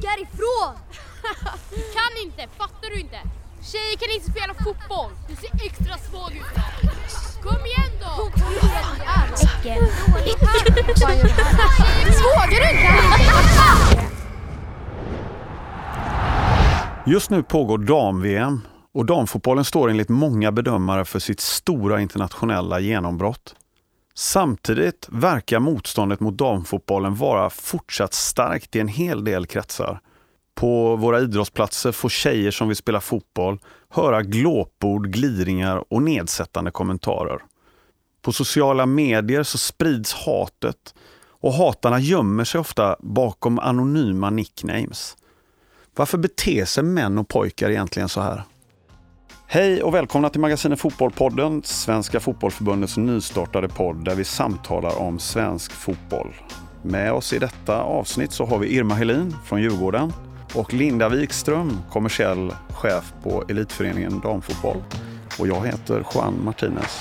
Stick härifrån! kan inte, fattar du inte? Tjejer kan inte spela fotboll. Du ser extra svag ut idag. Kom igen då! Äckel. Vågar du inte? Just nu pågår dam-VM och damfotbollen står enligt många bedömare för sitt stora internationella genombrott. Samtidigt verkar motståndet mot damfotbollen vara fortsatt starkt i en hel del kretsar. På våra idrottsplatser får tjejer som vill spela fotboll höra glåpord, gliringar och nedsättande kommentarer. På sociala medier så sprids hatet och hatarna gömmer sig ofta bakom anonyma nicknames. Varför beter sig män och pojkar egentligen så här? Hej och välkomna till magasinet Fotbollpodden, Svenska Fotbollförbundets nystartade podd där vi samtalar om svensk fotboll. Med oss i detta avsnitt så har vi Irma Helin från Djurgården och Linda Wikström, kommersiell chef på Elitföreningen Damfotboll. Och jag heter Juan Martinez.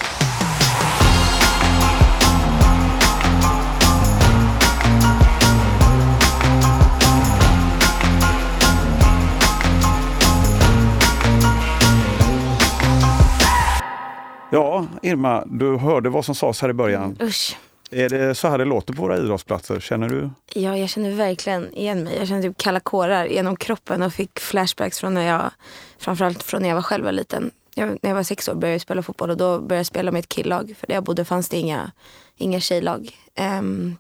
Ja, Irma, du hörde vad som sades här i början. Usch. Är det så här det låter på våra idrottsplatser? Känner du? Ja, jag känner verkligen igen mig. Jag känner typ kalla kårar genom kroppen och fick flashbacks från när jag, framförallt från när jag var själv var liten. Jag, när jag var sex år började jag spela fotboll och då började jag spela med ett killag. För där jag bodde fanns det inga, inga tjejlag. Um,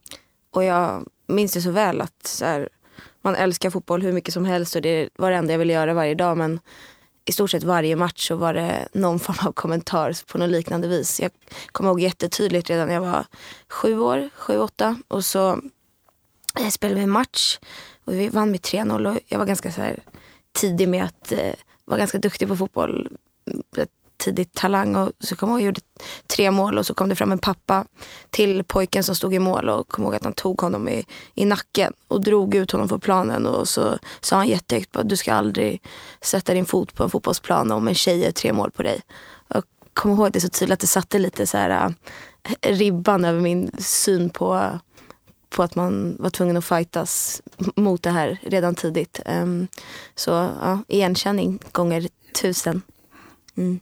och jag minns det så väl att så här, man älskar fotboll hur mycket som helst och det var det enda jag ville göra varje dag. Men i stort sett varje match så var det någon form av kommentar på något liknande vis. Jag kommer ihåg jättetydligt redan när jag var sju år, sju, åtta. Och så jag spelade vi en match och vi vann med 3-0 och jag var ganska så här tidig med att eh, vara ganska duktig på fotboll tidigt talang och så kom jag och gjorde tre mål och så kom det fram en pappa till pojken som stod i mål och kom ihåg att han tog honom i, i nacken och drog ut honom från planen och så sa han jättehögt att du ska aldrig sätta din fot på en fotbollsplan om en tjej gör tre mål på dig. Jag kommer ihåg det så tydligt att det satte lite så här eh, ribban över min syn på på att man var tvungen att fightas mot det här redan tidigt. Um, så ja, igenkänning gånger tusen. Mm.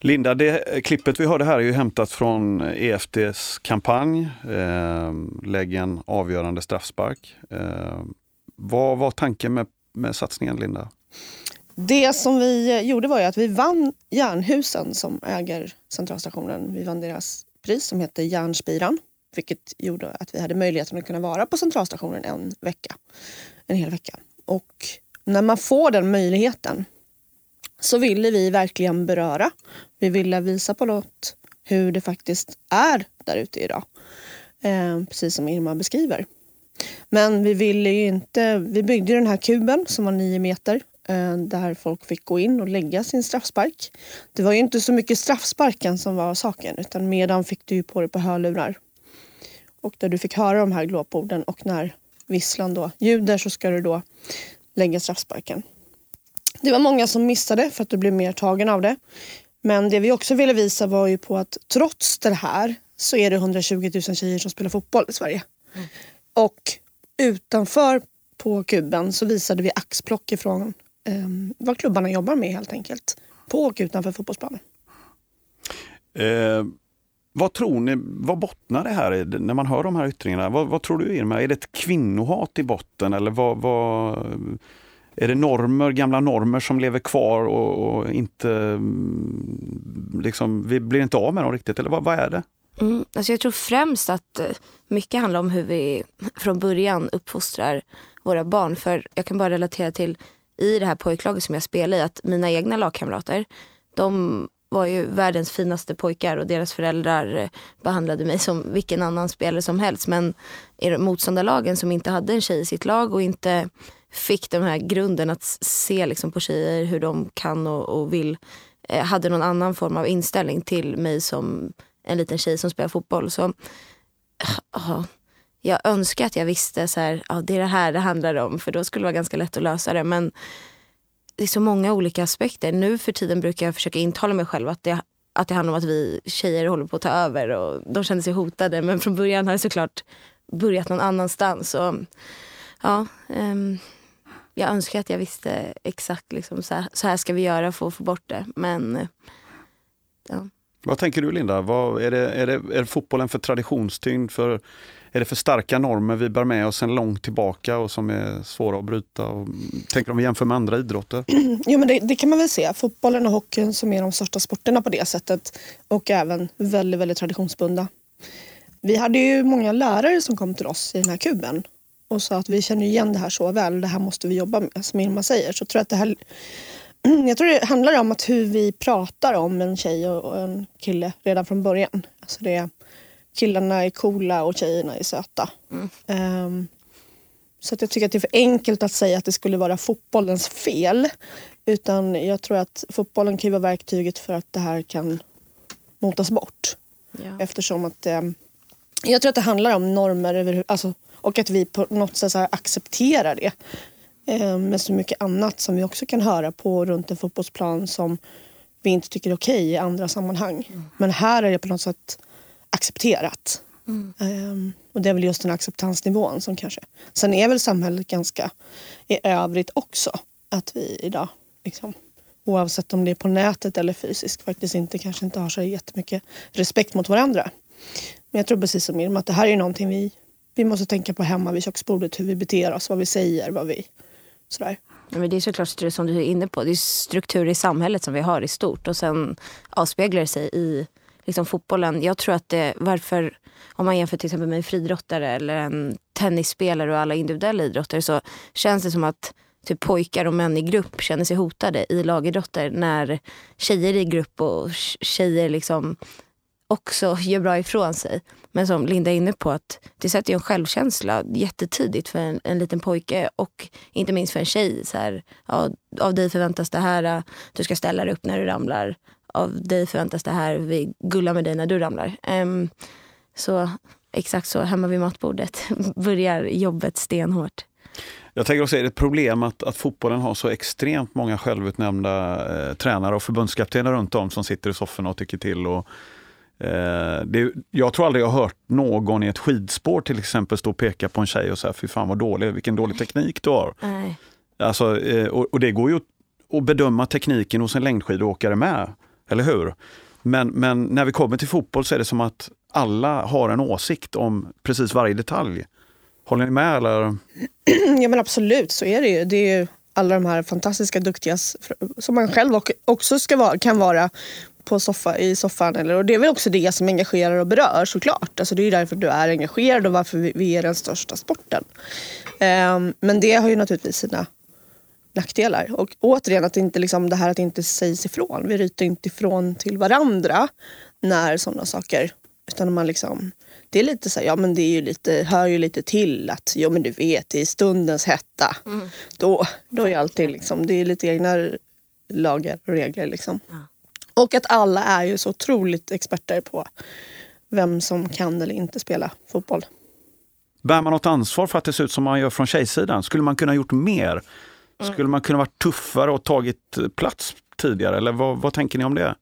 Linda, det klippet vi hörde här är ju hämtat från EFDs kampanj eh, Lägg en avgörande straffspark. Eh, vad var tanken med, med satsningen, Linda? Det som vi gjorde var ju att vi vann Järnhusen som äger centralstationen. Vi vann deras pris som heter Järnspiran. Vilket gjorde att vi hade möjligheten att kunna vara på centralstationen en vecka. En hel vecka. Och när man får den möjligheten så ville vi verkligen beröra. Vi ville visa på något hur det faktiskt är där ute idag. Eh, precis som Irma beskriver. Men vi ville ju inte, vi byggde den här kuben som var nio meter eh, där folk fick gå in och lägga sin straffspark. Det var ju inte så mycket straffsparken som var saken utan medan fick du ju på dig på hörlurar. Och där du fick höra de här glåporden och när visslan då ljuder så ska du då lägga straffsparken. Det var många som missade för att du blev mer tagen av det. Men det vi också ville visa var ju på att trots det här så är det 120 000 tjejer som spelar fotboll i Sverige. Mm. Och utanför på kuben så visade vi axplock ifrån eh, vad klubbarna jobbar med helt enkelt. På och utanför fotbollsplanen. Eh, vad tror ni, vad bottnar det här i när man hör de här yttringarna? Vad, vad tror du Irma, är det ett kvinnohat i botten eller vad, vad är det normer, gamla normer som lever kvar och, och inte mm, liksom, vi blir inte av med dem riktigt, eller vad, vad är det? Mm, alltså jag tror främst att eh, mycket handlar om hur vi från början uppfostrar våra barn. För jag kan bara relatera till i det här pojklaget som jag spelar i att mina egna lagkamrater, de var ju världens finaste pojkar och deras föräldrar eh, behandlade mig som vilken annan spelare som helst. Men i motståndarlagen som inte hade en tjej i sitt lag och inte fick den här grunden att se liksom på tjejer hur de kan och, och vill. Eh, hade någon annan form av inställning till mig som en liten tjej som spelar fotboll. Så uh, Jag önskar att jag visste så här, uh, det är det här det handlar om för då skulle det vara ganska lätt att lösa det. Men det är så många olika aspekter. Nu för tiden brukar jag försöka intala mig själv att det, att det handlar om att vi tjejer håller på att ta över och de känner sig hotade. Men från början har det såklart börjat någon annanstans. Och, ja, um, jag önskar att jag visste exakt liksom, så, här, så här ska vi göra för att få bort det. Men eh, ja. Vad tänker du Linda? Vad, är, det, är, det, är fotbollen för traditionstyngd? För, är det för starka normer vi bär med oss sedan långt tillbaka och som är svåra att bryta? Och, tänker om vi jämför med andra idrotter? Jo, men det, det, kan man väl se. Fotbollen och hockeyn som är de största sporterna på det sättet. Och även väldigt, väldigt traditionsbundna. Vi hade ju många lärare som kom till oss i den här kuben och sa att vi känner igen det här så väl. Det här måste vi jobba med, som Irma säger. Så jag tror att det här jag tror det handlar om att hur vi pratar om en tjej och en kille redan från början. Alltså det, killarna är coola och tjejerna är söta. Mm. Um, så att jag tycker att det är för enkelt att säga att det skulle vara fotbollens fel. Utan jag tror att fotbollen kan vara verktyget för att det här kan motas bort. Ja. Eftersom att um, jag tror att det handlar om normer över, alltså, och att vi på något sätt accepterar det. Eh, med så mycket annat som vi också kan höra på runt en fotbollsplan som vi inte tycker är okej i andra sammanhang. Mm. Men här är det på något sätt accepterat. Mm. Um, och det är väl just den acceptansnivån som kanske... Sen är väl samhället ganska i övrigt också. Att vi idag, liksom, oavsett om det är på nätet eller fysiskt, faktiskt inte kanske inte har så jättemycket respekt mot varandra. Men jag tror precis som Irma att det här är någonting vi, vi måste tänka på hemma vid köksbordet. Hur vi beter oss, vad vi säger, vad vi Sådär. Ja, men det är såklart som du är inne på. Det är strukturer i samhället som vi har i stort och sen avspeglar det sig i liksom, fotbollen. Jag tror att det, varför, om man jämför till exempel med en friidrottare eller en tennisspelare och alla individuella idrottare så känns det som att typ pojkar och män i grupp känner sig hotade i lagidrotter när tjejer i grupp och tjejer liksom också gör bra ifrån sig. Men som Linda är inne på, att det sätter ju en självkänsla jättetidigt för en, en liten pojke och inte minst för en tjej. Så här, ja, av dig förväntas det här, äh, du ska ställa dig upp när du ramlar. Av dig förväntas det här, vi gullar med dig när du ramlar. Um, så exakt så, hemma vid matbordet börjar jobbet stenhårt. Jag tänker också, är det ett problem att, att fotbollen har så extremt många självutnämnda eh, tränare och förbundskaptener runt om som sitter i sofforna och tycker till och det, jag tror aldrig jag har hört någon i ett skidspår till exempel stå och peka på en tjej och säga fy fan vad dålig, vilken dålig teknik du har. Nej. Alltså, eh, och, och, det går ju att bedöma tekniken hos en längdskidåkare med, eller hur? Men, men när vi kommer till fotboll så är det som att alla har en åsikt om precis varje detalj. Håller ni med? Eller? Ja men absolut, så är det ju. Det är ju alla de här fantastiska duktiga som man själv också ska vara, kan vara på soffa, i soffan. Eller, och det är väl också det som engagerar och berör såklart. Alltså det är därför du är engagerad och varför vi, vi är den största sporten. Um, men det har ju naturligtvis sina nackdelar. Och återigen, att inte, liksom, det här att inte sägs ifrån. Vi ryter inte ifrån till varandra när sådana saker... Utan man liksom, det är lite så här, ja men det är ju lite, hör ju lite till att, jo men du vet, i stundens hetta, mm. då, då är allting liksom, det är lite egna lagar och regler liksom. Ja. Och att alla är ju så otroligt experter på vem som kan eller inte spela fotboll. Bär man något ansvar för att det ser ut som man gör från tjejsidan? Skulle man kunna gjort mer? Mm. Skulle man kunna varit tuffare och tagit plats tidigare? Eller vad, vad tänker ni om det?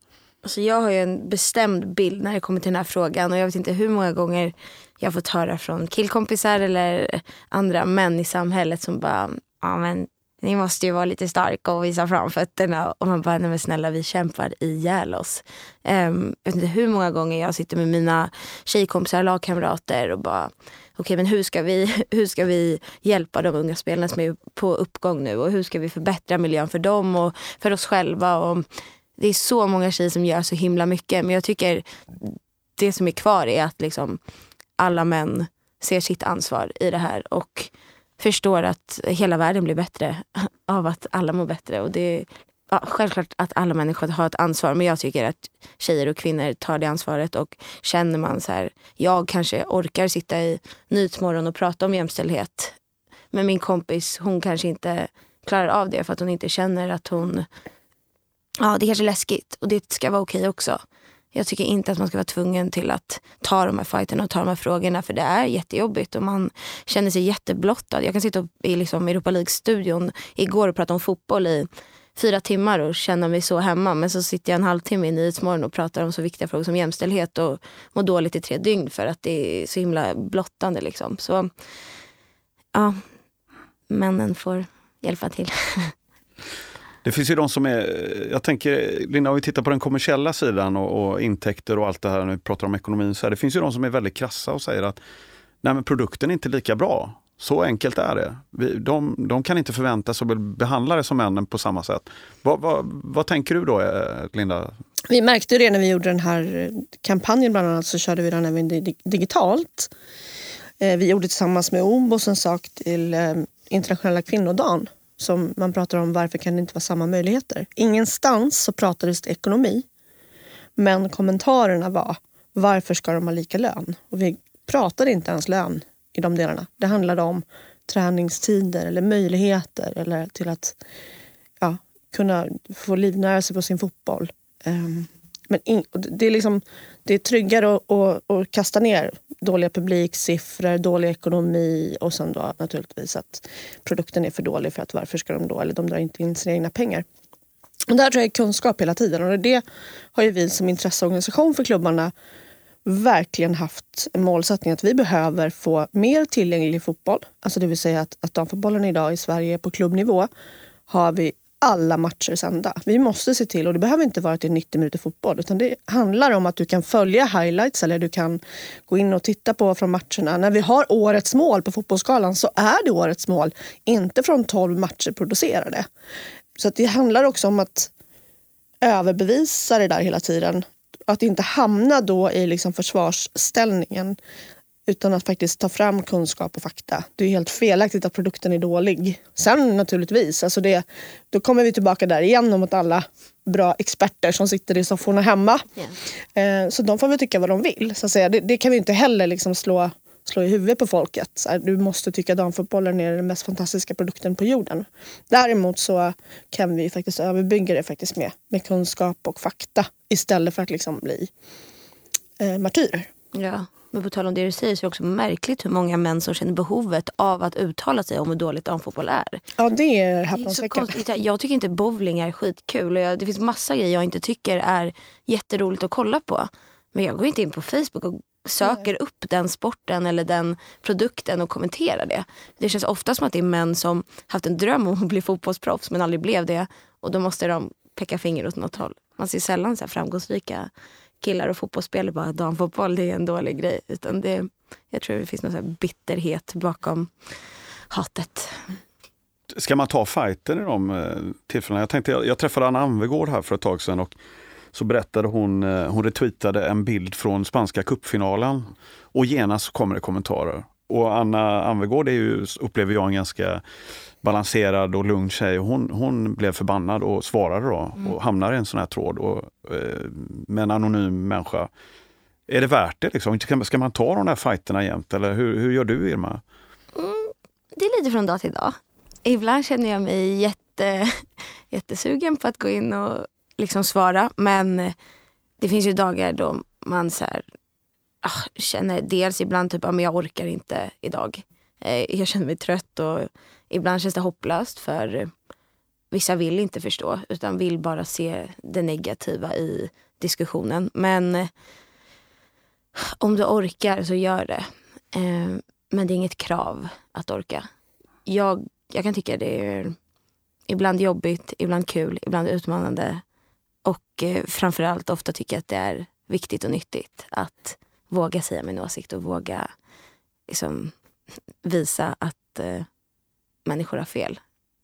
Alltså jag har ju en bestämd bild när det kommer till den här frågan och jag vet inte hur många gånger jag har fått höra från killkompisar eller andra män i samhället som bara, ja men ni måste ju vara lite starka och visa framfötterna. Och man bara, nej men snälla vi kämpar ihjäl oss. Um, jag vet inte hur många gånger jag sitter med mina tjejkompisar, och lagkamrater och bara, okej okay, men hur ska, vi, hur ska vi hjälpa de unga spelarna som är på uppgång nu? Och hur ska vi förbättra miljön för dem och för oss själva? Och det är så många tjejer som gör så himla mycket. Men jag tycker det som är kvar är att liksom alla män ser sitt ansvar i det här. Och förstår att hela världen blir bättre av att alla mår bättre. Och det ja, självklart att alla människor har ett ansvar men jag tycker att tjejer och kvinnor tar det ansvaret och känner man så här, jag kanske orkar sitta i Nyhetsmorgon och prata om jämställdhet men min kompis hon kanske inte klarar av det för att hon inte känner att hon, ja det är kanske är läskigt och det ska vara okej också. Jag tycker inte att man ska vara tvungen till att ta de här fighterna och ta de här frågorna för det är jättejobbigt och man känner sig jätteblottad. Jag kan sitta i liksom Europa League-studion igår och prata om fotboll i fyra timmar och känna mig så hemma. Men så sitter jag en halvtimme i Nyhetsmorgon och pratar om så viktiga frågor som jämställdhet och mår dåligt i tre dygn för att det är så himla blottande. Liksom. Så ja, männen får hjälpa till. Det finns ju de som är, jag tänker, Linda, om vi tittar på den kommersiella sidan och, och intäkter och allt det här, när vi pratar om ekonomin, så här, det finns ju de som är väldigt krassa och säger att nej men produkten är inte lika bra. Så enkelt är det. Vi, de, de kan inte förvänta sig att behandla det som männen på samma sätt. Vad, va, vad tänker du då, eh, Linda? Vi märkte det när vi gjorde den här eh, kampanjen bland annat så körde vi den även digitalt. Eh, vi gjorde tillsammans med OBOS en sak till internationella kvinnodagen som man pratar om varför kan det inte vara samma möjligheter. Ingenstans så pratades det ekonomi. Men kommentarerna var varför ska de ha lika lön? Och vi pratade inte ens lön i de delarna. Det handlade om träningstider eller möjligheter eller till att ja, kunna få livnära sig på sin fotboll. Um, men in, det, är liksom, det är tryggare att, att, att, kasta ner dåliga publiksiffror, dålig ekonomi och sen då naturligtvis att produkten är för dålig för att varför ska de då, eller de drar inte in sina egna pengar. Och där tror jag är kunskap hela tiden och det har ju vi som intresseorganisation för klubbarna verkligen haft en målsättning att vi behöver få mer tillgänglig fotboll. Alltså det vill säga att, att damfotbollen idag i Sverige på klubbnivå har vi alla matcher sända. Vi måste se till, och det behöver inte vara till 90 minuter fotboll, utan det handlar om att du kan följa highlights eller du kan gå in och titta på från matcherna. När vi har årets mål på Fotbollsskalan så är det årets mål, inte från 12 matcher producerade. Så det handlar också om att överbevisa det där hela tiden. Att inte hamna då i liksom försvarsställningen utan att faktiskt ta fram kunskap och fakta. Det är helt felaktigt att produkten är dålig. Sen naturligtvis, alltså det, då kommer vi tillbaka där igen om att alla bra experter som sitter i sofforna hemma. Yeah. Eh, så de får väl tycka vad de vill. Så att säga. Det, det kan vi inte heller liksom slå, slå i huvudet på folket. Så du måste tycka damfotbollen är den mest fantastiska produkten på jorden. Däremot så kan vi faktiskt överbygga det faktiskt med, med kunskap och fakta istället för att liksom bli eh, martyrer. Ja. Men på tal om det du säger så är det också märkligt hur många män som känner behovet av att uttala sig om hur dåligt damfotboll är. Ja det är häpnadsväckande. Jag tycker inte bowling är skitkul och jag, det finns massa grejer jag inte tycker är jätteroligt att kolla på. Men jag går inte in på Facebook och söker Nej. upp den sporten eller den produkten och kommenterar det. Det känns ofta som att det är män som haft en dröm om att bli fotbollsproffs men aldrig blev det. Och då måste de peka finger åt något håll. Man ser sällan så framgångsrika killar och fotbollsspelare bara damfotboll det är en dålig grej. Utan det, jag tror det finns någon bitterhet bakom hatet. Ska man ta fighten i de eh, tillfällena? Jag, tänkte, jag, jag träffade Anna Anvegård här för ett tag sedan och så berättade hon, eh, hon retweetade en bild från spanska kuppfinalen och genast kommer det kommentarer. Och Anna Anvegård är ju, upplever jag, en ganska balanserad och lugn tjej. Hon, hon blev förbannad och svarade då mm. och hamnar i en sån här tråd och, eh, med en anonym människa. Är det värt det? Liksom? Ska man ta de där fighterna jämt eller hur, hur gör du Irma? Mm, det är lite från dag till dag. Ibland känner jag mig jätte, jättesugen på att gå in och liksom svara men det finns ju dagar då man så här, ah, känner dels ibland typ att jag orkar inte idag. Eh, jag känner mig trött och ibland känns det hopplöst för vissa vill inte förstå utan vill bara se det negativa i diskussionen. Men eh, om du orkar så gör det. Eh, men det är inget krav att orka. Jag, jag kan tycka det är ibland jobbigt, ibland kul, ibland utmanande. Och eh, framförallt ofta tycker jag att det är viktigt och nyttigt att våga säga min åsikt och våga liksom, visa att eh, människor har fel.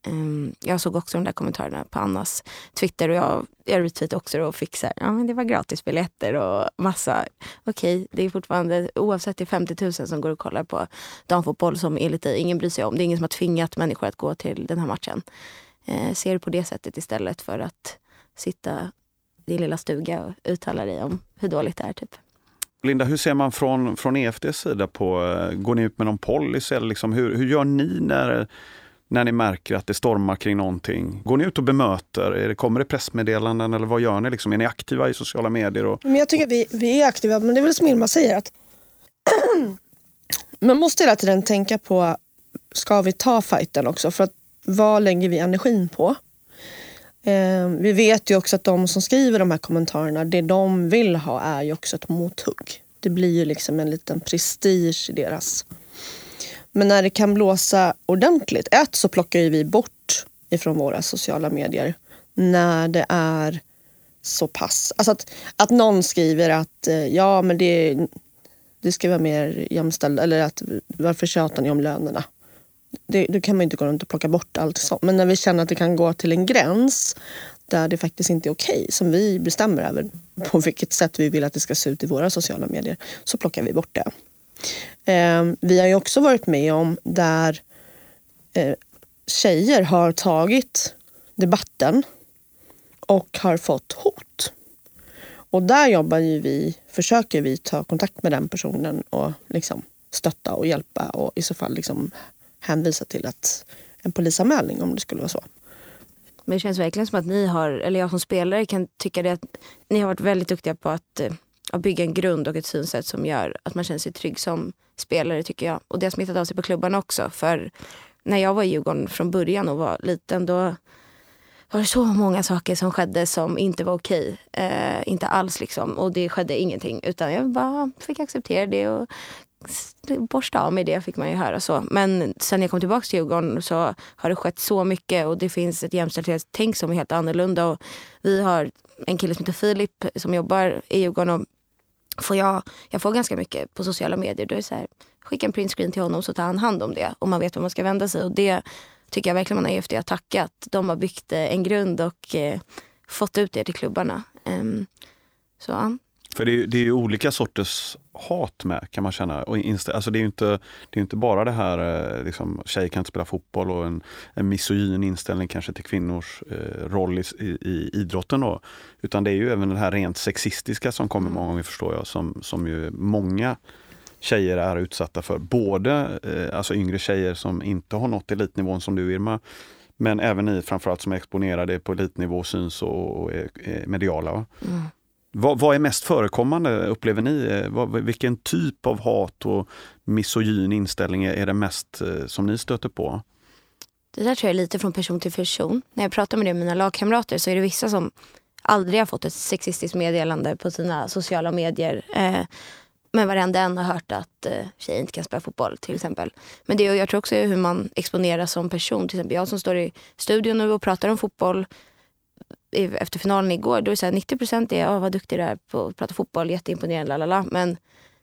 Um, jag såg också de där kommentarerna på Annas Twitter och jag, jag retweetade också och fick så här, ja men det var gratisbiljetter och massa. Okej, okay, det är fortfarande, oavsett det är 50 000 som går och kollar på damfotboll som enligt dig ingen bryr sig om. Det är ingen som har tvingat människor att gå till den här matchen. Uh, ser du på det sättet istället för att sitta i din lilla stuga och uttala dig om hur dåligt det är. Typ. Linda, hur ser man från, från EFDs sida på, eh, går ni ut med någon policy? Eller liksom, hur, hur gör ni när, när ni märker att det stormar kring någonting? Går ni ut och bemöter? Är det, kommer det pressmeddelanden eller vad gör ni? Liksom, är ni aktiva i sociala medier? Och, men jag tycker vi, vi är aktiva, men det är väl som Irma säger att man måste hela tiden tänka på, ska vi ta fighten också? För att vad lägger vi energin på? Eh, vi vet ju också att de som skriver de här kommentarerna, det de vill ha är ju också ett mothugg. Det blir ju liksom en liten prestige i deras Men när det kan blåsa ordentligt, ett så plockar ju vi bort ifrån våra sociala medier när det är så pass. Alltså att, att någon skriver att eh, ja men det, det ska vara mer jämställt eller att varför tjatar ni om lönerna? Det, då kan man inte gå runt och plocka bort allt sånt. Men när vi känner att det kan gå till en gräns där det faktiskt inte är okej, okay, som vi bestämmer över på vilket sätt vi vill att det ska se ut i våra sociala medier, så plockar vi bort det. Eh, vi har ju också varit med om där eh, tjejer har tagit debatten och har fått hot. Och där jobbar ju vi, försöker vi ta kontakt med den personen och liksom stötta och hjälpa och i så fall liksom hänvisa till att en polisanmälning om det skulle vara så. Men det känns verkligen som att ni har, eller jag som spelare kan tycka det att ni har varit väldigt duktiga på att, eh, att bygga en grund och ett synsätt som gör att man känner sig trygg som spelare tycker jag. Och det har smittat av sig på klubbarna också. För när jag var i Djurgården från början och var liten då var det så många saker som skedde som inte var okej. Eh, inte alls liksom. Och det skedde ingenting. Utan jag bara fick acceptera det och borsta av mig det fick man ju höra så. Men sen jag kom tillbaka till Djurgården så har det skett så mycket och det finns ett jämställdhetstänk som är helt annorlunda. Och vi har en kille som heter Filip som jobbar i Djurgården och får jag, jag får ganska mycket på sociala medier. Då är så här, skicka en printscreen till honom så tar han hand om det och man vet var man ska vända sig. Och det tycker jag verkligen man har EFD att tacka. Att de har byggt eh, en grund och eh, fått ut det till klubbarna. Um, så. För det är, det är ju olika sorters hat med kan man känna. Och alltså det är ju inte, det är inte bara det här eh, liksom, tjejer kan inte spela fotboll och en, en misogyn inställning kanske till kvinnors eh, roll i, i, i, idrotten. Då. Utan det är ju även det här rent sexistiska som kommer många gånger förstår jag, som, som ju många tjejer är utsatta för. Både eh, alltså yngre tjejer som inte har nått elitnivån som du Irma, men även ni framförallt som är exponerade på elitnivå, syns och, och är, är mediala. Mm. Vad, vad, är mest förekommande upplever ni? Eh, vad, vilken typ av hat och misogyn inställning är det mest eh, som ni stöter på? Det där tror jag är lite från person till person. När jag pratar med det med mina lagkamrater så är det vissa som aldrig har fått ett sexistiskt meddelande på sina sociala medier. Eh, men varenda en har hört att eh, tjejer inte kan spela fotboll till exempel. Men det, jag tror också hur man exponeras som person. Till exempel jag som står i studion nu och pratar om fotboll efter finalen igår, då är det så här, 90 procent är oh, vad duktig du är på att prata fotboll, jätteimponerande, lalala. Men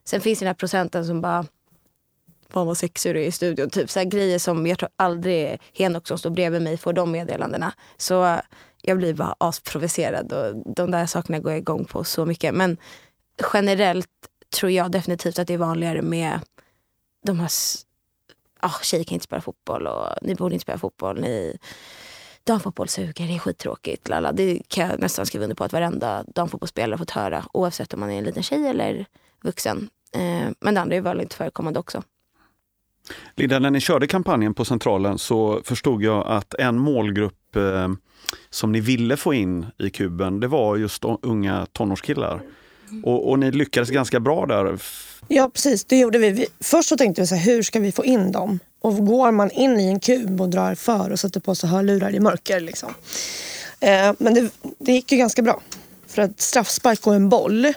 sen finns den här procenten som bara Fan vad sexig du är i studion. Typ så här grejer som jag tror aldrig Henok som står bredvid mig får de meddelandena. Så eh, jag blir bara asprovocerad och de där sakerna går jag igång på så mycket. Men generellt tror jag definitivt att det är vanligare med de här oh, tjejer kan inte spela fotboll och ni borde inte spela fotboll. Ni, damfotboll suger, det är skittråkigt. Lala. Det kan jag nästan skriva under på att varenda damfotbollsspelare fått höra oavsett om man är en liten tjej eller vuxen. Eh, men det andra är vanligt förekommande också. Linda, när ni körde kampanjen på Centralen så förstod jag att en målgrupp eh, som ni ville få in i kuben, det var just unga tonårskillar. Och, och ni lyckades ganska bra där. Ja, precis. Det gjorde vi. Först så tänkte vi så här, hur ska vi få in dem? Och går man in i en kub och drar för och sätter på sig hörlurar i mörker. Liksom. Eh, men det, det gick ju ganska bra. För att straffspark och en boll,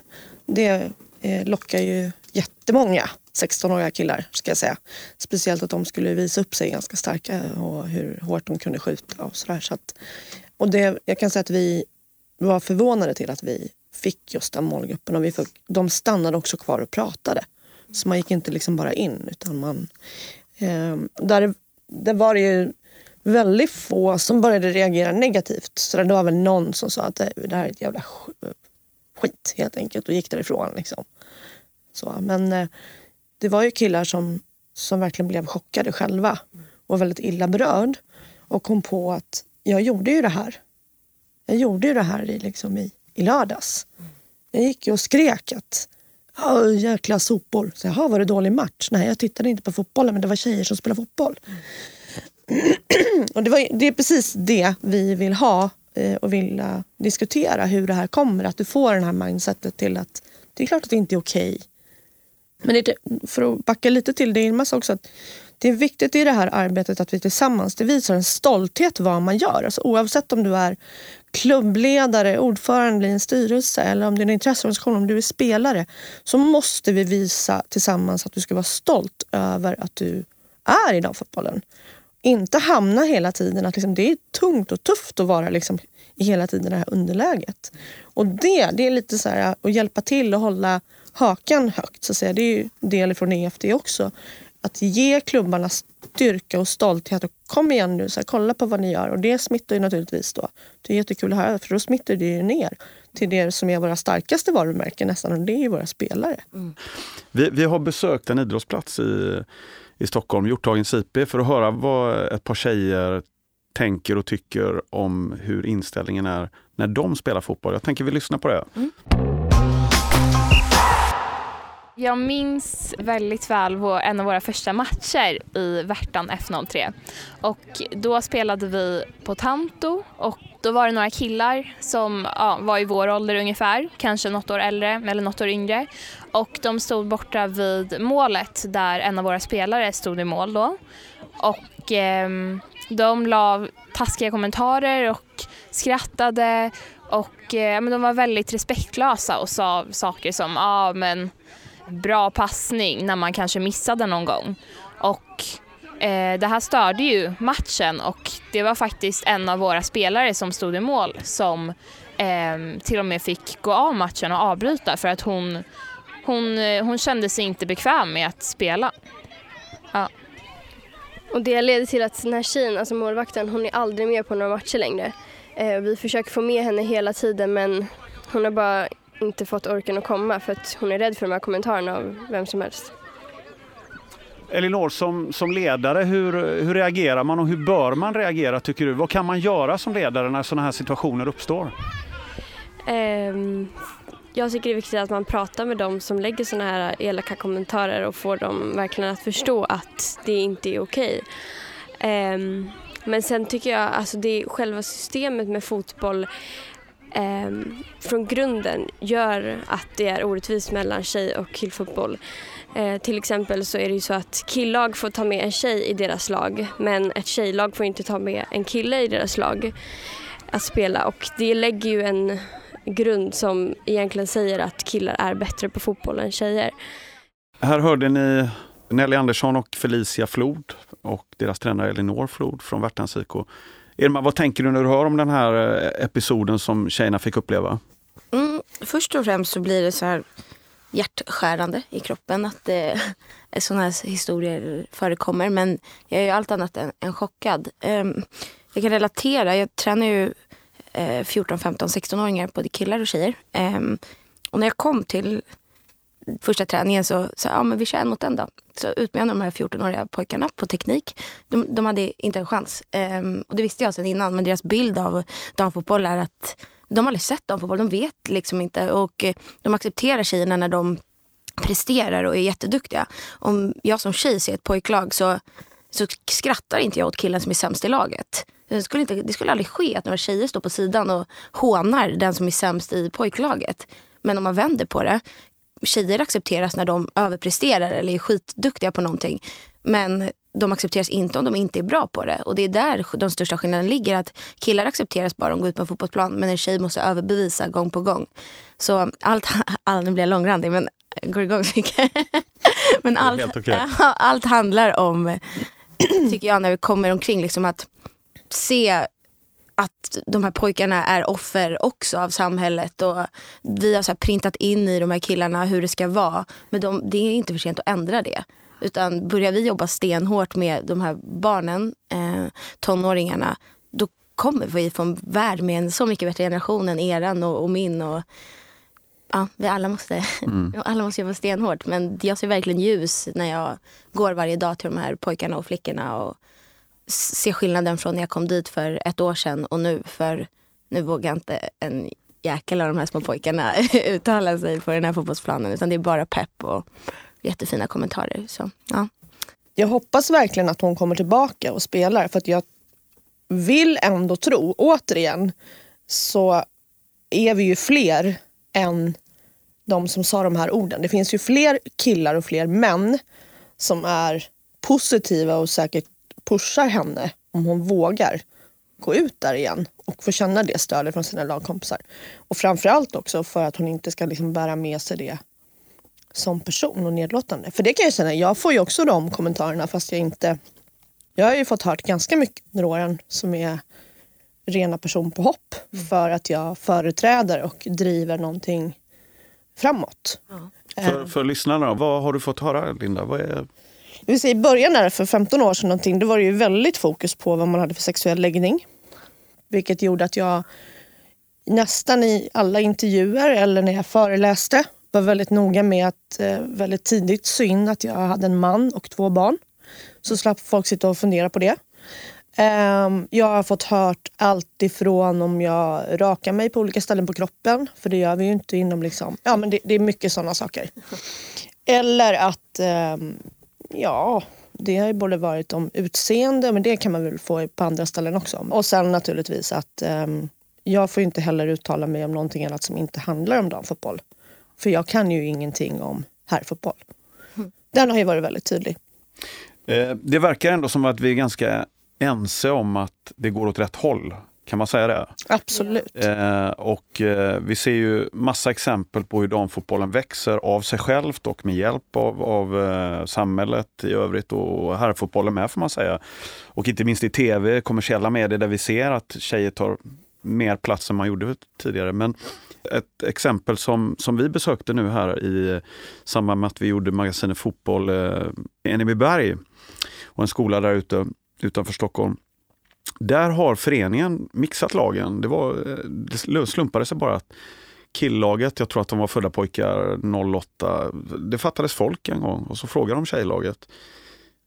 det eh, lockar ju jättemånga 16-åriga killar ska jag säga. Speciellt att de skulle visa upp sig ganska starka och hur hårt de kunde skjuta och sådär. Så att, och det, jag kan säga att vi var förvånade till att vi fick just den målgruppen. Och vi fick, de stannade också kvar och pratade. Så man gick inte liksom bara in utan man... Eh, där, där var det ju väldigt få som började reagera negativt. Så det var väl någon som sa att det, det här är ett jävla skit helt enkelt och gick därifrån. Liksom. Så, men eh, det var ju killar som, som verkligen blev chockade själva och väldigt illa berörd och kom på att jag gjorde ju det här. Jag gjorde ju det här i, liksom, i i lördags. Jag gick och skrek att jäkla sopor. Så, Jaha, var det dålig match? Nej, jag tittade inte på fotbollen men det var tjejer som spelade fotboll. och det, var, det är precis det vi vill ha eh, och vill eh, diskutera hur det här kommer. Att du får det här mindsetet till att det är klart att det inte är okej. Okay. Men det, för att backa lite till det Irma sa också att det är viktigt i det här arbetet att vi tillsammans det visar en stolthet vad man gör. Alltså, oavsett om du är klubbledare, ordförande i en styrelse eller om det är en intresseorganisation, om du är spelare så måste vi visa tillsammans att du ska vara stolt över att du är i damfotbollen. Inte hamna hela tiden att liksom, det är tungt och tufft att vara liksom, i hela tiden det här underläget. Och det, det är lite så här att hjälpa till och hålla hakan högt. Så att säga. Det är ju del från EFD också. Att ge klubbarna styrka och stolthet och kom igen nu, så här, kolla på vad ni gör. Och det smittar ju naturligtvis då. Det är jättekul att höra för då smittar det ju ner till det som är våra starkaste varumärken nästan och det är ju våra spelare. Mm. Vi, vi har besökt en idrottsplats i, i Stockholm, Hjorthagens IP, för att höra vad ett par tjejer tänker och tycker om hur inställningen är när de spelar fotboll. Jag tänker vi lyssnar på det. Mm. Jag minns väldigt väl en av våra första matcher i Värtan F03. Och då spelade vi på Tanto och då var det några killar som ja, var i vår ålder ungefär, kanske något år äldre eller något år yngre. Och de stod borta vid målet där en av våra spelare stod i mål då. Och eh, de la taskiga kommentarer och skrattade och eh, men de var väldigt respektlösa och sa saker som ja ah, men bra passning när man kanske missade någon gång. Och eh, det här störde ju matchen och det var faktiskt en av våra spelare som stod i mål som eh, till och med fick gå av matchen och avbryta för att hon, hon, eh, hon kände sig inte bekväm med att spela. Ja. Och det leder till att den här tjejen, alltså målvakten, hon är aldrig med på några matcher längre. Eh, vi försöker få med henne hela tiden men hon har bara inte fått orken att komma för att hon är rädd för de här kommentarerna av vem som helst. Elinor, som, som ledare, hur, hur reagerar man och hur bör man reagera tycker du? Vad kan man göra som ledare när sådana här situationer uppstår? Um, jag tycker det är viktigt att man pratar med dem som lägger sådana här elaka kommentarer och får dem verkligen att förstå att det inte är okej. Okay. Um, men sen tycker jag alltså det själva systemet med fotboll eh, från grunden gör att det är orättvist mellan tjej och killfotboll. Eh, till exempel så är det ju så att killag får ta med en tjej i deras lag men ett tjejlag får inte ta med en kille i deras lag att spela och det lägger ju en grund som egentligen säger att killar är bättre på fotboll än tjejer. Här hörde ni Nelly Andersson och Felicia Flod och deras tränare Elinor Flod från Värtans IK Irma, vad tänker du när du hör om den här eh, episoden som tjejerna fick uppleva? Mm, först och främst så blir det så här hjärtskärande i kroppen att eh, sådana här historier förekommer. Men jag är ju allt annat än, än chockad. Um, jag kan relatera. Jag tränar ju eh, 14, 15, 16-åringar, både killar och tjejer. Um, och när jag kom till första träningen så sa ja men vi kör en mot en då. Så ut med de här 14-åriga pojkarna på teknik. De, de hade inte en chans. Ehm, och det visste jag sedan innan. Men deras bild av damfotboll är att de har aldrig sett damfotboll. De vet liksom inte. Och eh, de accepterar tjejerna när de presterar och är jätteduktiga. Om jag som tjej ser ett pojklag så, så skrattar inte jag åt killen som är sämst i laget. Det skulle, inte, det skulle aldrig ske att några tjejer står på sidan och hånar den som är sämst i pojklaget. Men om man vänder på det tjejer accepteras när de överpresterar eller är skitduktiga på någonting. Men de accepteras inte om de inte är bra på det. Och det är där den största skillnaden ligger. Att killar accepteras bara om de går ut på en fotbollsplan men en tjej måste överbevisa gång på gång. Så allt, all, nu blir jag långrandig men går igång så mycket. men allt, okay. allt handlar om, tycker jag, när vi kommer omkring, liksom att se att de här pojkarna är offer också av samhället. Och vi har så printat in i de här killarna hur det ska vara. Men de, det är inte för sent att ändra det. Utan börjar vi jobba stenhårt med de här barnen, eh, tonåringarna, då kommer vi få en värld med en så mycket bättre generation än eran och, och min. Och, ja, vi alla måste, mm. alla måste jobba stenhårt. Men jag ser verkligen ljus när jag går varje dag till de här pojkarna och flickorna. Och, se skillnaden från när jag kom dit för ett år sedan och nu. För nu vågar inte en jäkel av de här små pojkarna uttala sig på den här fotbollsplanen. Utan det är bara pepp och jättefina kommentarer. Så, ja. Jag hoppas verkligen att hon kommer tillbaka och spelar. För att jag vill ändå tro, återigen, så är vi ju fler än de som sa de här orden. Det finns ju fler killar och fler män som är positiva och säkert pushar henne om hon vågar gå ut där igen och få känna det stödet från sina lagkompisar. Och framförallt också för att hon inte ska liksom bära med sig det som person och nedlåtande. För det kan jag säga, jag får ju också de kommentarerna fast jag inte... Jag har ju fått hört ganska mycket under åren som är rena personpåhopp Mm. för att jag företräder och driver någonting framåt. För, för lyssnarna, vad har du fått höra Linda? Vad är... Det vill säga, I början där för 15 år sedan någonting, då var det ju väldigt fokus på vad man hade för sexuell läggning. Vilket gjorde att jag nästan i alla intervjuer eller när jag föreläste var väldigt noga med att eh, väldigt tidigt sy in att jag hade en man och två barn. Så slapp folk sitta och fundera på det. Ehm, jag har fått hört allt ifrån om jag rakar mig på olika ställen på kroppen. För det gör vi ju inte inom liksom... Ja men det, det är mycket sådana saker. Eller att, ehm, ja, det har ju både varit om utseende, men det kan man väl få på andra ställen också. Och sen naturligtvis att ehm, jag får inte heller uttala mig om någonting annat som inte handlar om damfotboll. För jag kan ju ingenting om herrfotboll. Den har ju varit väldigt tydlig. Eh, Det verkar ändå som att vi är ganska ense om att det går åt rätt håll. Kan man säga det? Absolut. Eh, och eh, vi ser ju massa exempel på hur damfotbollen växer av sig självt och med hjälp av, av eh, samhället i övrigt och herrfotbollen med får man säga. Och inte minst i tv, kommersiella medier där vi ser att tjejer tar mer plats än man gjorde tidigare. Men ett exempel som, som vi besökte nu här i samband med att vi gjorde magasinet Fotboll eh, i Enebyberg och en skola där ute utanför Stockholm. Där har föreningen mixat lagen. Det, var, det slumpade sig bara att killaget, jag tror att de var födda pojkar 08, det fattades folk en gång och så frågade de tjejlaget.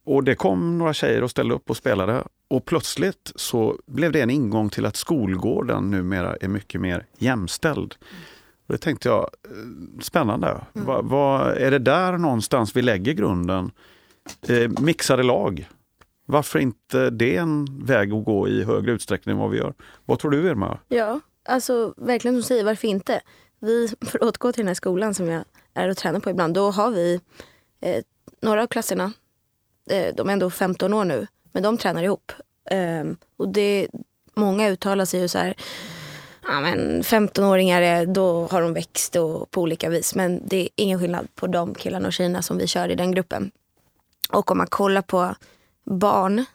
Och det kom några tjejer och ställde upp och spelade och plötsligt så blev det en ingång till att skolgården numera är mycket mer jämställd. Och det tänkte jag, eh, spännande. Vad vad- är det där någonstans vi lägger grunden? Eh, mixade lag. Varför inte det är en väg att gå i högre utsträckning än vad vi gör? Vad tror du Irma? Ja, alltså verkligen som du säger, varför inte? Vi, för att återgå till den här skolan som jag är och tränar på ibland, då har vi eh, några av klasserna, eh, de är ändå 15 år nu, men de tränar ihop. Eh, och det, många uttalar sig ju så här, ja men 15-åringar, eh, då har de växt och, på olika vis. Men det är ingen skillnad på de killarna och tjejerna som vi kör i den gruppen. Och om man kollar på barn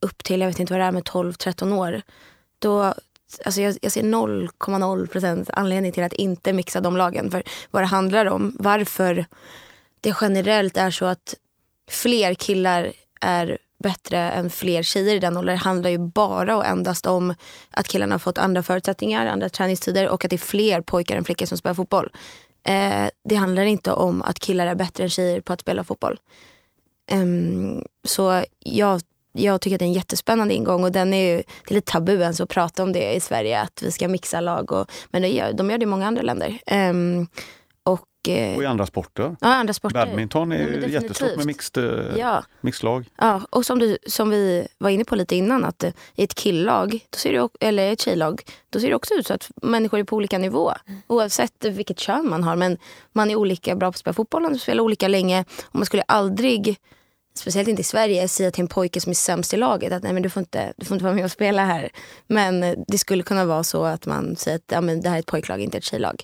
upp till, jag vet inte vad det är med 12-13 år, då Alltså jag, jag ser 0,0% anledning till att inte mixa de lagen. För vad det handlar om, varför det generellt är så att fler killar är bättre än fler tjejer i den åldern handlar ju bara och endast om att killarna har fått andra förutsättningar, andra träningstider och att det är fler pojkar än flickor som spelar fotboll. Eh, det handlar inte om att killar är bättre än tjejer på att spela fotboll. Um, så jag, jag tycker att det är en jättespännande ingång och den är ju, det är lite tabu ens att prata om det i Sverige att vi ska mixa lag. Och, men det gör, de gör det i många andra länder. Um, och, eh, Och i andra sporter? ja, andra sporter. Badminton är Ja, jättestort med mixed, eh, Ja. mixed lag. Ja, och som, du, som vi var inne på lite innan, att eh, i ett killag, då ser det, eller ett tjejlag, då ser det också ut så att människor är på olika nivå. Oavsett vilket kön man har. Men man är olika bra på att spela fotboll, man spelar olika länge. Och man skulle aldrig, speciellt inte i Sverige, säga till en pojke som är sämst i laget att nej men du får inte, du får inte vara med och spela här. Men det skulle kunna vara så att man säger att ja, men det här är ett pojklag, inte ett tjejlag.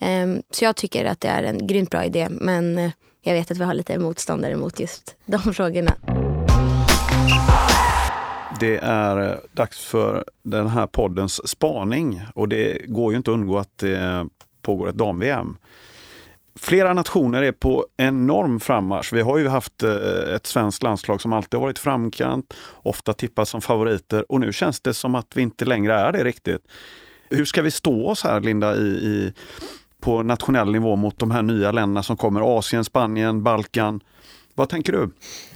Ehm, så jag tycker att det är en grymt bra idé. Men eh, jag vet att vi har lite motståndare mot just de frågorna. Det är eh, dags för den här poddens spaning och det går ju inte att undgå att det pågår ett dam-VM. Flera nationer är på enorm frammarsch. Vi har ju haft eh, ett svenskt landslag som alltid varit framkant, ofta tippat som favoriter och nu känns det som att vi inte längre är det riktigt. Hur ska vi stå oss här Linda i, i, på nationell nivå mot de här nya länderna som kommer? Asien, Spanien, Balkan. Vad tänker du?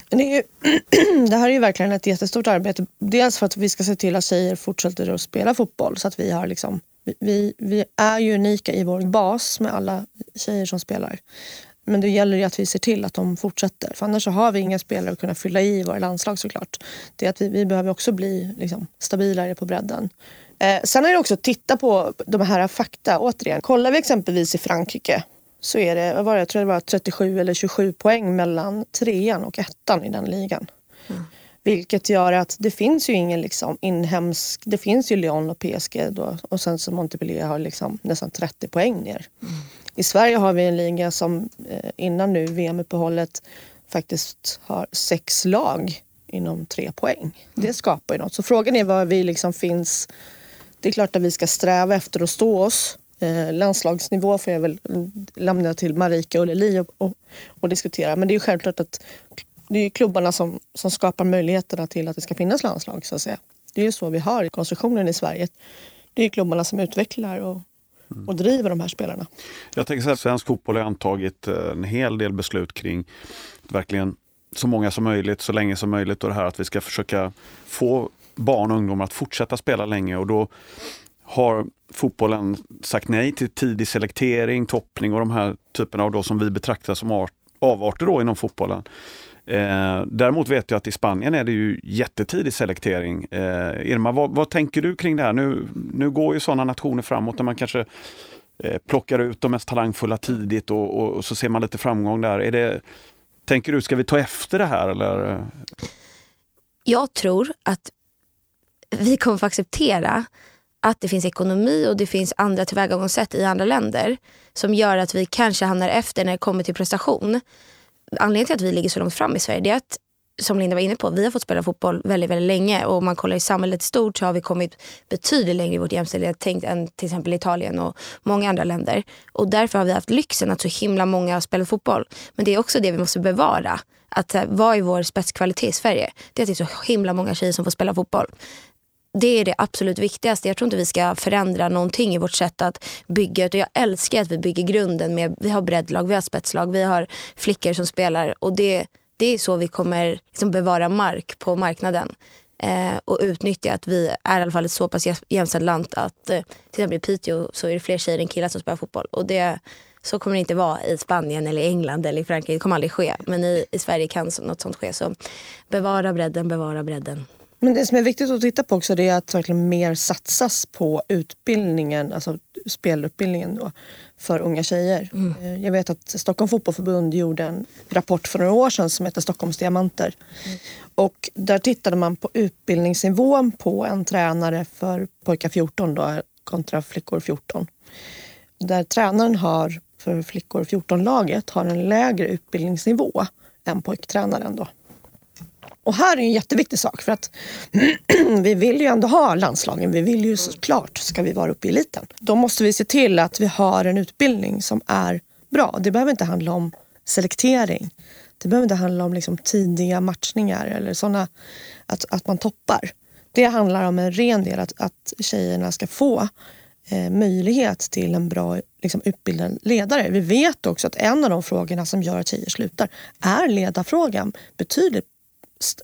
Det, är ju, det här är ju verkligen ett jättestort arbete. Dels för att vi ska se till att tjejer fortsätter att spela fotboll. Så att vi, har liksom, vi- vi, är ju unika i vår bas med alla tjejer som spelar. Men det gäller ju att vi ser till att de fortsätter. För annars så har vi inga spelare att kunna fylla i våra landslag såklart. Det är att vi, vi behöver också bli liksom, stabilare på bredden. Eh, sen är det också att titta på de här fakta. Återigen, kollar vi exempelvis i Frankrike så är det, vad var det, jag tror det var 37 eller 27 poäng mellan trean och ettan i den ligan. Vilket gör att det finns ju ingen liksom inhemsk, det finns ju Lyon och PSG då, och sen så Montpellier har liksom nästan 30 poäng ner. I Sverige har vi en liga som eh, innan nu VM-uppehållet faktiskt har sex lag inom tre poäng. Det skapar ju något. Så frågan är var vi liksom finns. Det är klart att vi ska sträva efter att stå oss. Eh, landslagsnivå får jag väl lämna till Marika och Lili och, och, och diskutera. Men det är ju självklart att det är klubbarna som, som skapar möjligheterna till att det ska finnas landslag så att säga. Det är ju så vi har konstruktionen i Sverige. Det är klubbarna som utvecklar och, och driver de här spelarna. Jag tänker så här, svensk fotboll har antagit eh, en hel del beslut kring verkligen så många som möjligt, så länge som möjligt och det här att vi ska försöka få barn och ungdomar att fortsätta spela länge och då har fotbollen sagt nej till tidig selektering, toppning och de här typerna av då som vi betraktar som art, avarter då inom fotbollen. Eh, däremot vet jag att i Spanien är det ju jättetidig selektering. Eh, Irma, vad, vad, tänker du kring det här? Nu, nu går ju sådana nationer framåt där man kanske eh, plockar ut de mest talangfulla tidigt och, och, och, så ser man lite framgång där. Är det, tänker du, ska vi ta efter det här eller? Jag tror att vi kommer få acceptera att det finns ekonomi och det finns andra tillvägagångssätt i andra länder som gör att vi kanske hamnar efter när det kommer till prestation anledningen till att vi ligger så långt fram i Sverige är att som Linda var inne på, vi har fått spela fotboll väldigt, väldigt länge och om man kollar i samhället stort så har vi kommit betydligt längre i vårt jämställdhetstänk än till exempel Italien och många andra länder. Och därför har vi haft lyxen att så himla många har spelat fotboll. Men det är också det vi måste bevara. Att eh, vad är vår spetskvalitet i Sverige? Det är att det är så himla många tjejer som får spela fotboll det är det absolut viktigaste. Jag tror inte vi ska förändra någonting i vårt sätt att bygga. jag älskar att vi bygger grunden med, vi har breddlag, vi har spetslag, vi har flickor som spelar. Och det, det är så vi kommer liksom bevara mark på marknaden. Eh, och utnyttja att vi är i alla fall ett så pass jämställt land att eh, till exempel i Piteå så är det fler tjejer än killar som spelar fotboll. Och det, så kommer det inte vara i Spanien eller England eller i Frankrike. Det kommer aldrig ske. Men i, i Sverige kan något sånt ske. Så bevara bredden, bevara bredden. Men det som är viktigt att titta på också det är att verkligen mer satsas på utbildningen, alltså spelutbildningen då, för unga tjejer. Mm. Eh, jag vet att Stockholm Fotbollförbund gjorde en rapport för några år sedan som heter Stockholms diamanter. Mm. Och där tittade man på utbildningsnivån på en tränare för pojkar 14 då, kontra flickor 14. Där tränaren har för flickor 14-laget har en lägre utbildningsnivå än pojktränaren. Då. Och här är en jätteviktig sak för att vi vill ju ändå ha landslagen. Vi vill ju såklart ska vi vara uppe i eliten. Då måste vi se till att vi har en utbildning som är bra. Det behöver inte handla om selektering. Det behöver inte handla om liksom tidiga matchningar eller sådana, att, att man toppar. Det handlar om en ren del, att, att tjejerna ska få eh, möjlighet till en bra liksom, utbildad ledare. Vi vet också att en av de frågorna som gör att tjejer slutar är ledarfrågan. Betydligt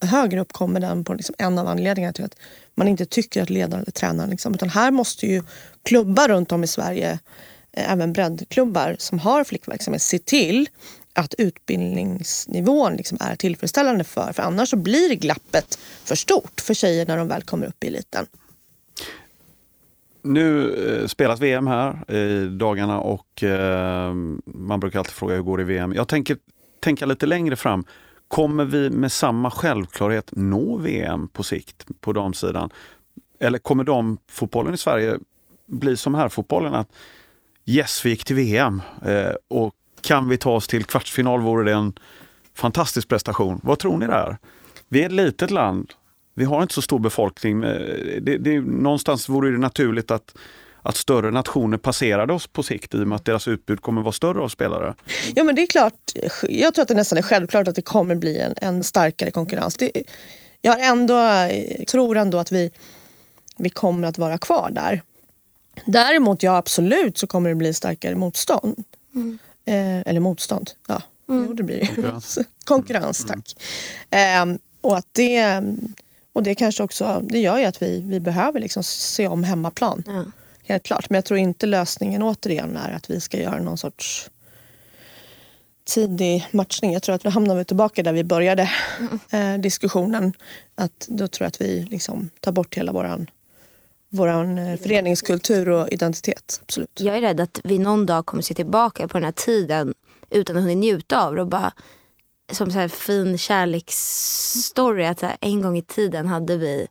högre upp kommer den på liksom en av anledningarna till att man inte tycker att ledaren eller tränaren... Liksom. Utan här måste ju klubbar runt om i Sverige, eh, även breddklubbar som har flickverksamhet, se till att utbildningsnivån liksom är tillfredsställande för. För annars så blir glappet för stort för tjejer när de väl kommer upp i eliten. Nu eh, spelas VM här i dagarna och eh, man brukar alltid fråga hur går det i VM. Jag tänker tänka lite längre fram. Kommer vi med samma självklarhet nå VM på sikt på damsidan? Eller kommer damfotbollen i Sverige bli som herrfotbollen? Att yes, vi gick till VM eh, och kan vi ta oss till kvartsfinal vore det en fantastisk prestation. Vad tror ni där? Vi är ett litet land. Vi har inte så stor befolkning. Eh, det, det, någonstans vore det naturligt att att större nationer passerade oss på sikt i och med att deras utbud kommer vara större av spelare? Ja men det är klart. Jag tror att det nästan är självklart att det kommer bli en, en starkare konkurrens. Det, jag ändå, tror ändå att vi, vi kommer att vara kvar där. Däremot, ja absolut så kommer det bli starkare motstånd. Mm. Eh, eller motstånd, ja. Mm. Jo, det blir det. Konkurrens. Konkurrens, tack. Mm. Eh, och att det... Och det kanske också, det gör ju att vi, vi behöver liksom se om hemmaplan. Mm. Helt klart. Men jag tror inte lösningen återigen är att vi ska göra någon sorts tidig matchning. Jag tror att då hamnar vi tillbaka där vi började mm. eh, diskussionen. Att då tror jag att vi liksom tar bort hela våran våran eh, föreningskultur och identitet. Absolut. Jag är rädd att vi någon dag kommer se tillbaka på den här tiden utan att hunnit njuta av det och bara som så här fin kärleksstory. Att så här, en gång i tiden hade vi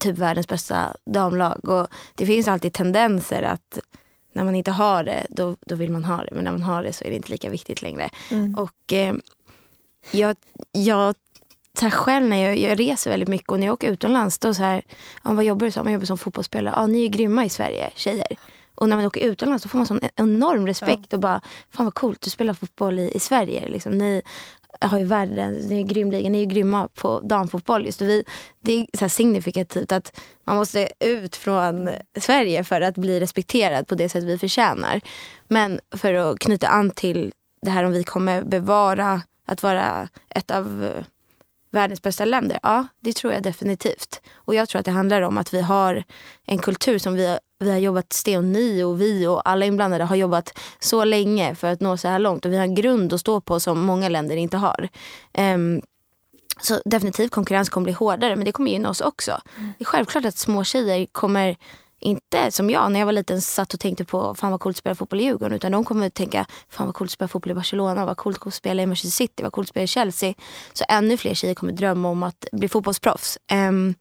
typ världens bästa damlag. Och det finns alltid tendenser att när man inte har det, då, då vill man ha det. Men när man har det så är det inte lika viktigt längre. Mm. Och eh, jag, jag tar själv när jag, jag reser väldigt mycket och när jag åker utomlands då så här, ja, vad jobbar du som? Jag jobbar som fotbollsspelare. Ja, ni är grymma i Sverige, tjejer. Och när man åker utomlands då får man sån enorm respekt och bara, fan vad coolt, du spelar fotboll i, i Sverige. Liksom, ni har ju världen, ni är grym liga, ni är ju grymma på damfotboll. Just. Vi, det är så här signifikativt att man måste ut från Sverige för att bli respekterad på det sätt vi förtjänar. Men för att knyta an till det här om vi kommer bevara att vara ett av eh, världens bästa länder? Ja, det tror jag definitivt. Och jag tror att det handlar om att vi har en kultur som vi, vi har jobbat, Sten ni och vi och alla inblandade har jobbat så länge för att nå så här långt. Och vi har en grund att stå på som många länder inte har. Um, så definitivt konkurrens kommer bli hårdare men det kommer gynna oss också. Det är självklart att små tjejer kommer inte som jag när jag var liten satt och tänkte på fan vad coolt att spela fotboll i Djurgården. Utan de kommer att tänka fan vad coolt att spela fotboll i Barcelona, vad coolt att spela i Manchester City, vad coolt att spela i Chelsea. Så ännu fler tjejer kommer drömma om att bli fotbollsproffs. Um,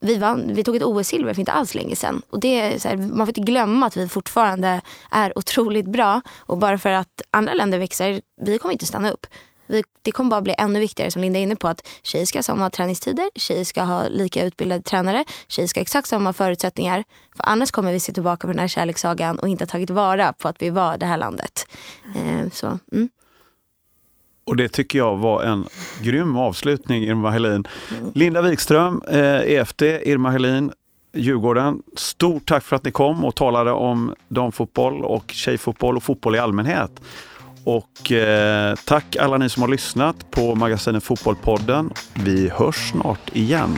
vi, vann, vi tog ett OS-silver för inte alls länge sedan. Och det är så här, man får inte glömma att vi fortfarande är otroligt bra. Och bara för att andra länder växer, vi kommer inte stanna upp det kommer bara bli ännu viktigare som Linda är inne på att tjejer ska ha samma träningstider, tjejer ska ha lika utbildade tränare, tjejer ska ha exakt samma förutsättningar. För annars kommer vi se tillbaka på den här kärlekssagan och inte ha tagit vara på att vi var det här landet. Eh, så, mm. Och det tycker jag var en grym avslutning, Irma Helin. Linda Wikström, eh, EFD, Irma Helin, Djurgården. Stort tack för att ni kom och talade om damfotboll och tjejfotboll och fotboll i allmänhet. Och eh, tack alla ni som har lyssnat på magasinet Fotbollpodden. Vi hörs snart igen.